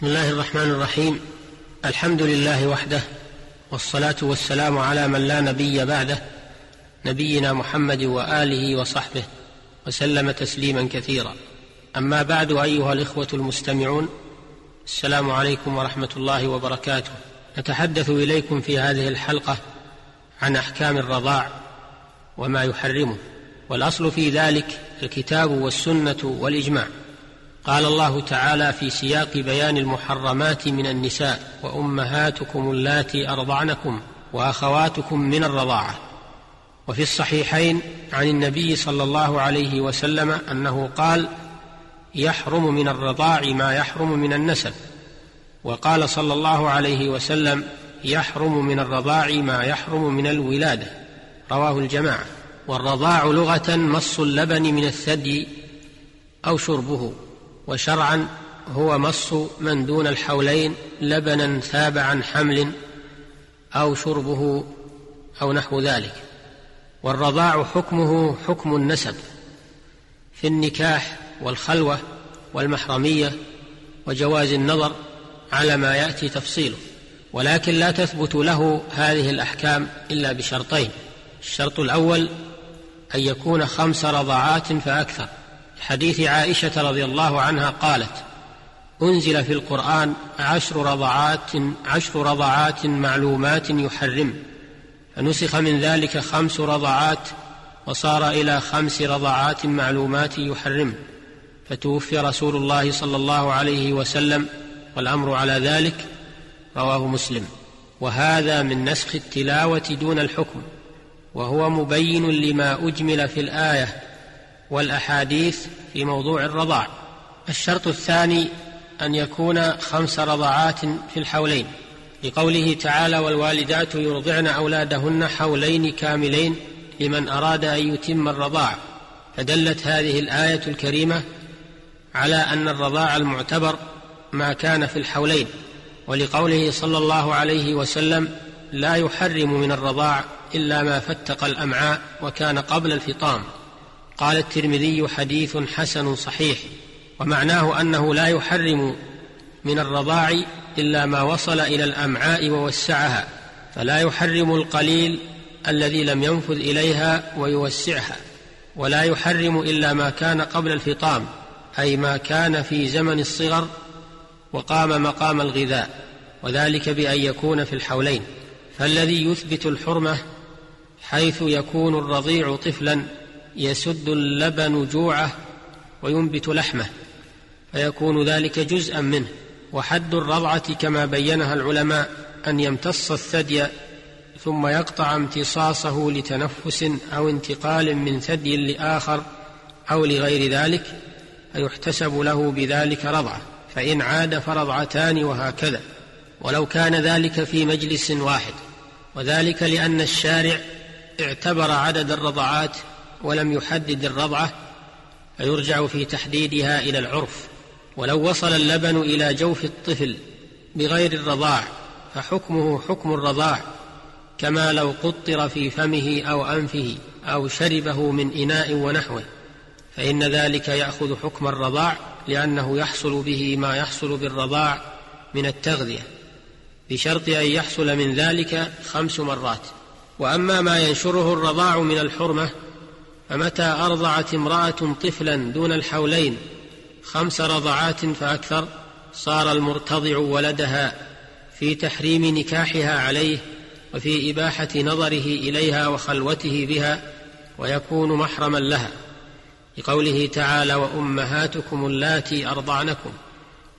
بسم الله الرحمن الرحيم. الحمد لله وحده والصلاة والسلام على من لا نبي بعده نبينا محمد وآله وصحبه وسلم تسليما كثيرا. أما بعد أيها الإخوة المستمعون السلام عليكم ورحمة الله وبركاته. نتحدث إليكم في هذه الحلقة عن أحكام الرضاع وما يحرمه. والأصل في ذلك الكتاب والسنة والإجماع. قال الله تعالى في سياق بيان المحرمات من النساء وأمهاتكم اللاتي أرضعنكم وأخواتكم من الرضاعة. وفي الصحيحين عن النبي صلى الله عليه وسلم أنه قال يحرم من الرضاع ما يحرم من النسب. وقال صلى الله عليه وسلم يحرم من الرضاع ما يحرم من الولادة. رواه الجماعة. والرضاع لغة مص اللبن من الثدي أو شربه. وشرعا هو مص من دون الحولين لبنا ثاب عن حمل أو شربه أو نحو ذلك. والرضاع حكمه حكم النسب في النكاح والخلوة والمحرمية وجواز النظر على ما يأتي تفصيله. ولكن لا تثبت له هذه الأحكام إلا بشرطين. الشرط الأول أن يكون خمس رضعات فأكثر. حديث عائشة رضي الله عنها قالت أنزل في القرآن عشر رضعات عشر رضعات معلومات يحرم. فنسخ من ذلك خمس رضعات وصار إلى خمس رضعات معلومات يحرم. فتوفي رسول الله صلى الله عليه وسلم والأمر على ذلك. رواه مسلم. وهذا من نسخ التلاوة دون الحكم. وهو مبين لما أجمل في الآية والأحاديث في موضوع الرضاع. الشرط الثاني أن يكون خمس رضعات في الحولين. لقوله تعالى والوالدات يرضعن أولادهن حولين كاملين لمن أراد أن يتم الرضاع فدلت هذه الآية الكريمة على أن الرضاع المعتبر ما كان في الحولين. ولقوله صلى الله عليه وسلم لا يحرم من الرضاع إلا ما فتق الأمعاء وكان قبل الفطام قال الترمذي حديث حسن صحيح ومعناه أنه لا يحرم من الرضاع إلا ما وصل إلى الأمعاء ووسعها فلا يحرم القليل الذي لم ينفذ إليها ويوسعها ولا يحرم إلا ما كان قبل الفطام أي ما كان في زمن الصغر وقام مقام الغذاء وذلك بأن يكون في الحولين فالذي يثبت الحرمة حيث يكون الرضيع طفلا يسد اللبن جوعه وينبت لحمه فيكون ذلك جزءا منه. وحد الرضعة كما بينها العلماء أن يمتص الثدي ثم يقطع امتصاصه لتنفس أو انتقال من ثدي لآخر أو لغير ذلك فيحتسب له بذلك رضعة. فإن عاد فرضعتان وهكذا. ولو كان ذلك في مجلس واحد. وذلك لأن الشارع اعتبر عدد الرضعات ولم يحدد الرضعة فيرجع في تحديدها إلى العرف. ولو وصل اللبن إلى جوف الطفل بغير الرضاع فحكمه حكم الرضاع كما لو قطر في فمه أو أنفه أو شربه من إناء ونحوه. فإن ذلك يأخذ حكم الرضاع لأنه يحصل به ما يحصل بالرضاع من التغذية بشرط أن يحصل من ذلك خمس مرات. وأما ما ينشره الرضاع من الحرمة فمتى أرضعت امرأة طفلا دون الحولين خمس رضعات فأكثر صار المرتضع ولدها في تحريم نكاحها عليه وفي إباحة نظره إليها وخلوته بها ويكون محرما لها. لقوله تعالى وأمهاتكم اللاتي أرضعنكم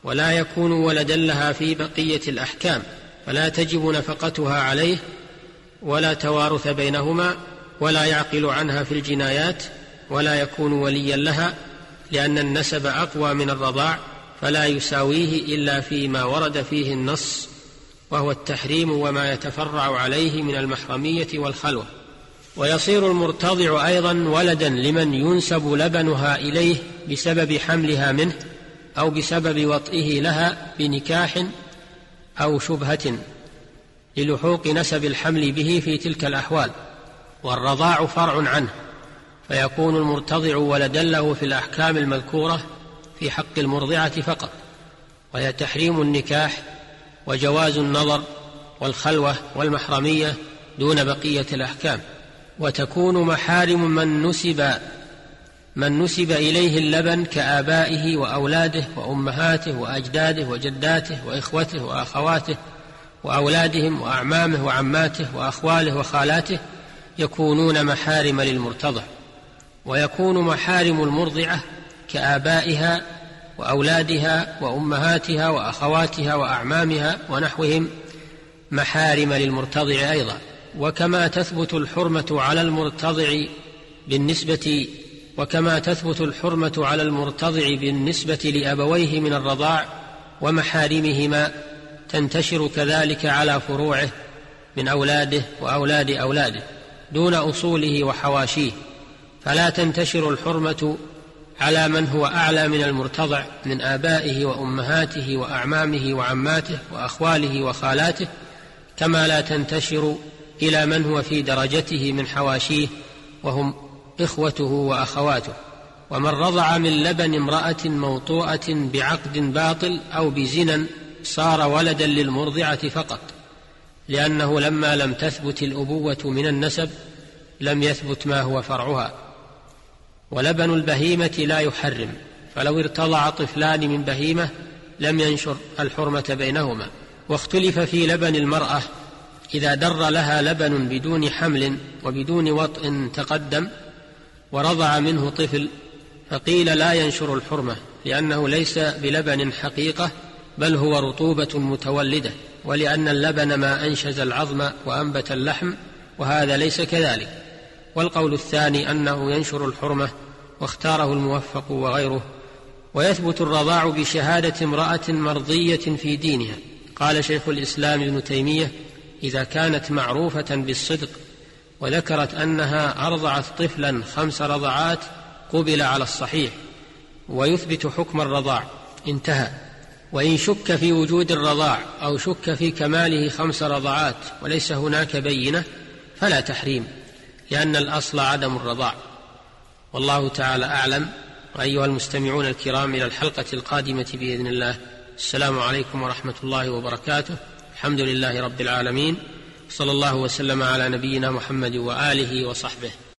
ولا يكون ولدا لها في بقية الأحكام فلا تجب نفقتها عليه ولا توارث بينهما ولا يعقل عنها في الجنايات ولا يكون وليا لها لأن النسب أقوى من الرضاع فلا يساويه إلا فيما ورد فيه النص وهو التحريم وما يتفرع عليه من المحرمية والخلوة. ويصير المرتضع أيضا ولدا لمن ينسب لبنها إليه بسبب حملها منه أو بسبب وطئه لها بنكاح أو شبهة للحوق نسب الحمل به في تلك الأحوال. والرضاع فرع عنه فيكون المرتضع ولدا له في الأحكام المذكورة في حق المرضعة فقط وهي تحريم النكاح وجواز النظر والخلوة والمحرمية دون بقية الأحكام وتكون محارم من نسب من نسب إليه اللبن كآبائه وأولاده وأمهاته وأجداده وجداته وإخوته وأخواته وأولادهم وأعمامه وعماته وأخواله وخالاته يكونون محارم للمرتضع ويكون محارم المرضعة كآبائها وأولادها وأمهاتها وأخواتها وأعمامها ونحوهم محارم للمرتضع أيضا. وكما تثبت الحرمة على المرتضع بالنسبة وكما تثبت الحرمة على المرتضع بالنسبة لأبويه من الرضاع ومحارمهما تنتشر كذلك على فروعه من أولاده وأولاد أولاده. دون أصوله وحواشيه فلا تنتشر الحرمة على من هو أعلى من المرتضع من آبائه وأمهاته وأعمامه وعماته وأخواله وخالاته كما لا تنتشر إلى من هو في درجته من حواشيه وهم إخوته وأخواته. ومن رضع من لبن امرأة موطوءة بعقد باطل أو بزنا صار ولدا للمرضعة فقط. لأنه لما لم تثبت الأبوة من النسب لم يثبت ما هو فرعها. ولبن البهيمة لا يحرم فلو ارتضع طفلان من بهيمة لم ينشر الحرمة بينهما. واختلف في لبن المرأة إذا در لها لبن بدون حمل وبدون وطء تقدم ورضع منه طفل فقيل لا ينشر الحرمة لأنه ليس بلبن حقيقة بل هو رطوبة متولدة. ولأن اللبن ما أنشز العظم وأنبت اللحم وهذا ليس كذلك. والقول الثاني أنه ينشر الحرمة واختاره الموفق وغيره ويثبت الرضاع بشهادة امرأة مرضية في دينها. قال شيخ الإسلام ابن تيمية إذا كانت معروفة بالصدق وذكرت أنها أرضعت طفلا خمس رضعات قبل على الصحيح ويثبت حكم الرضاع. انتهى. وإن شك في وجود الرضاع أو شك في كماله خمس رضعات وليس هناك بينة فلا تحريم لأن الأصل عدم الرضاع. والله تعالى أعلم. وايها المستمعون الكرام إلى الحلقة القادمة بإذن الله. السلام عليكم ورحمة الله وبركاته. الحمد لله رب العالمين. صلى الله وسلم على نبينا محمد وآله وصحبه.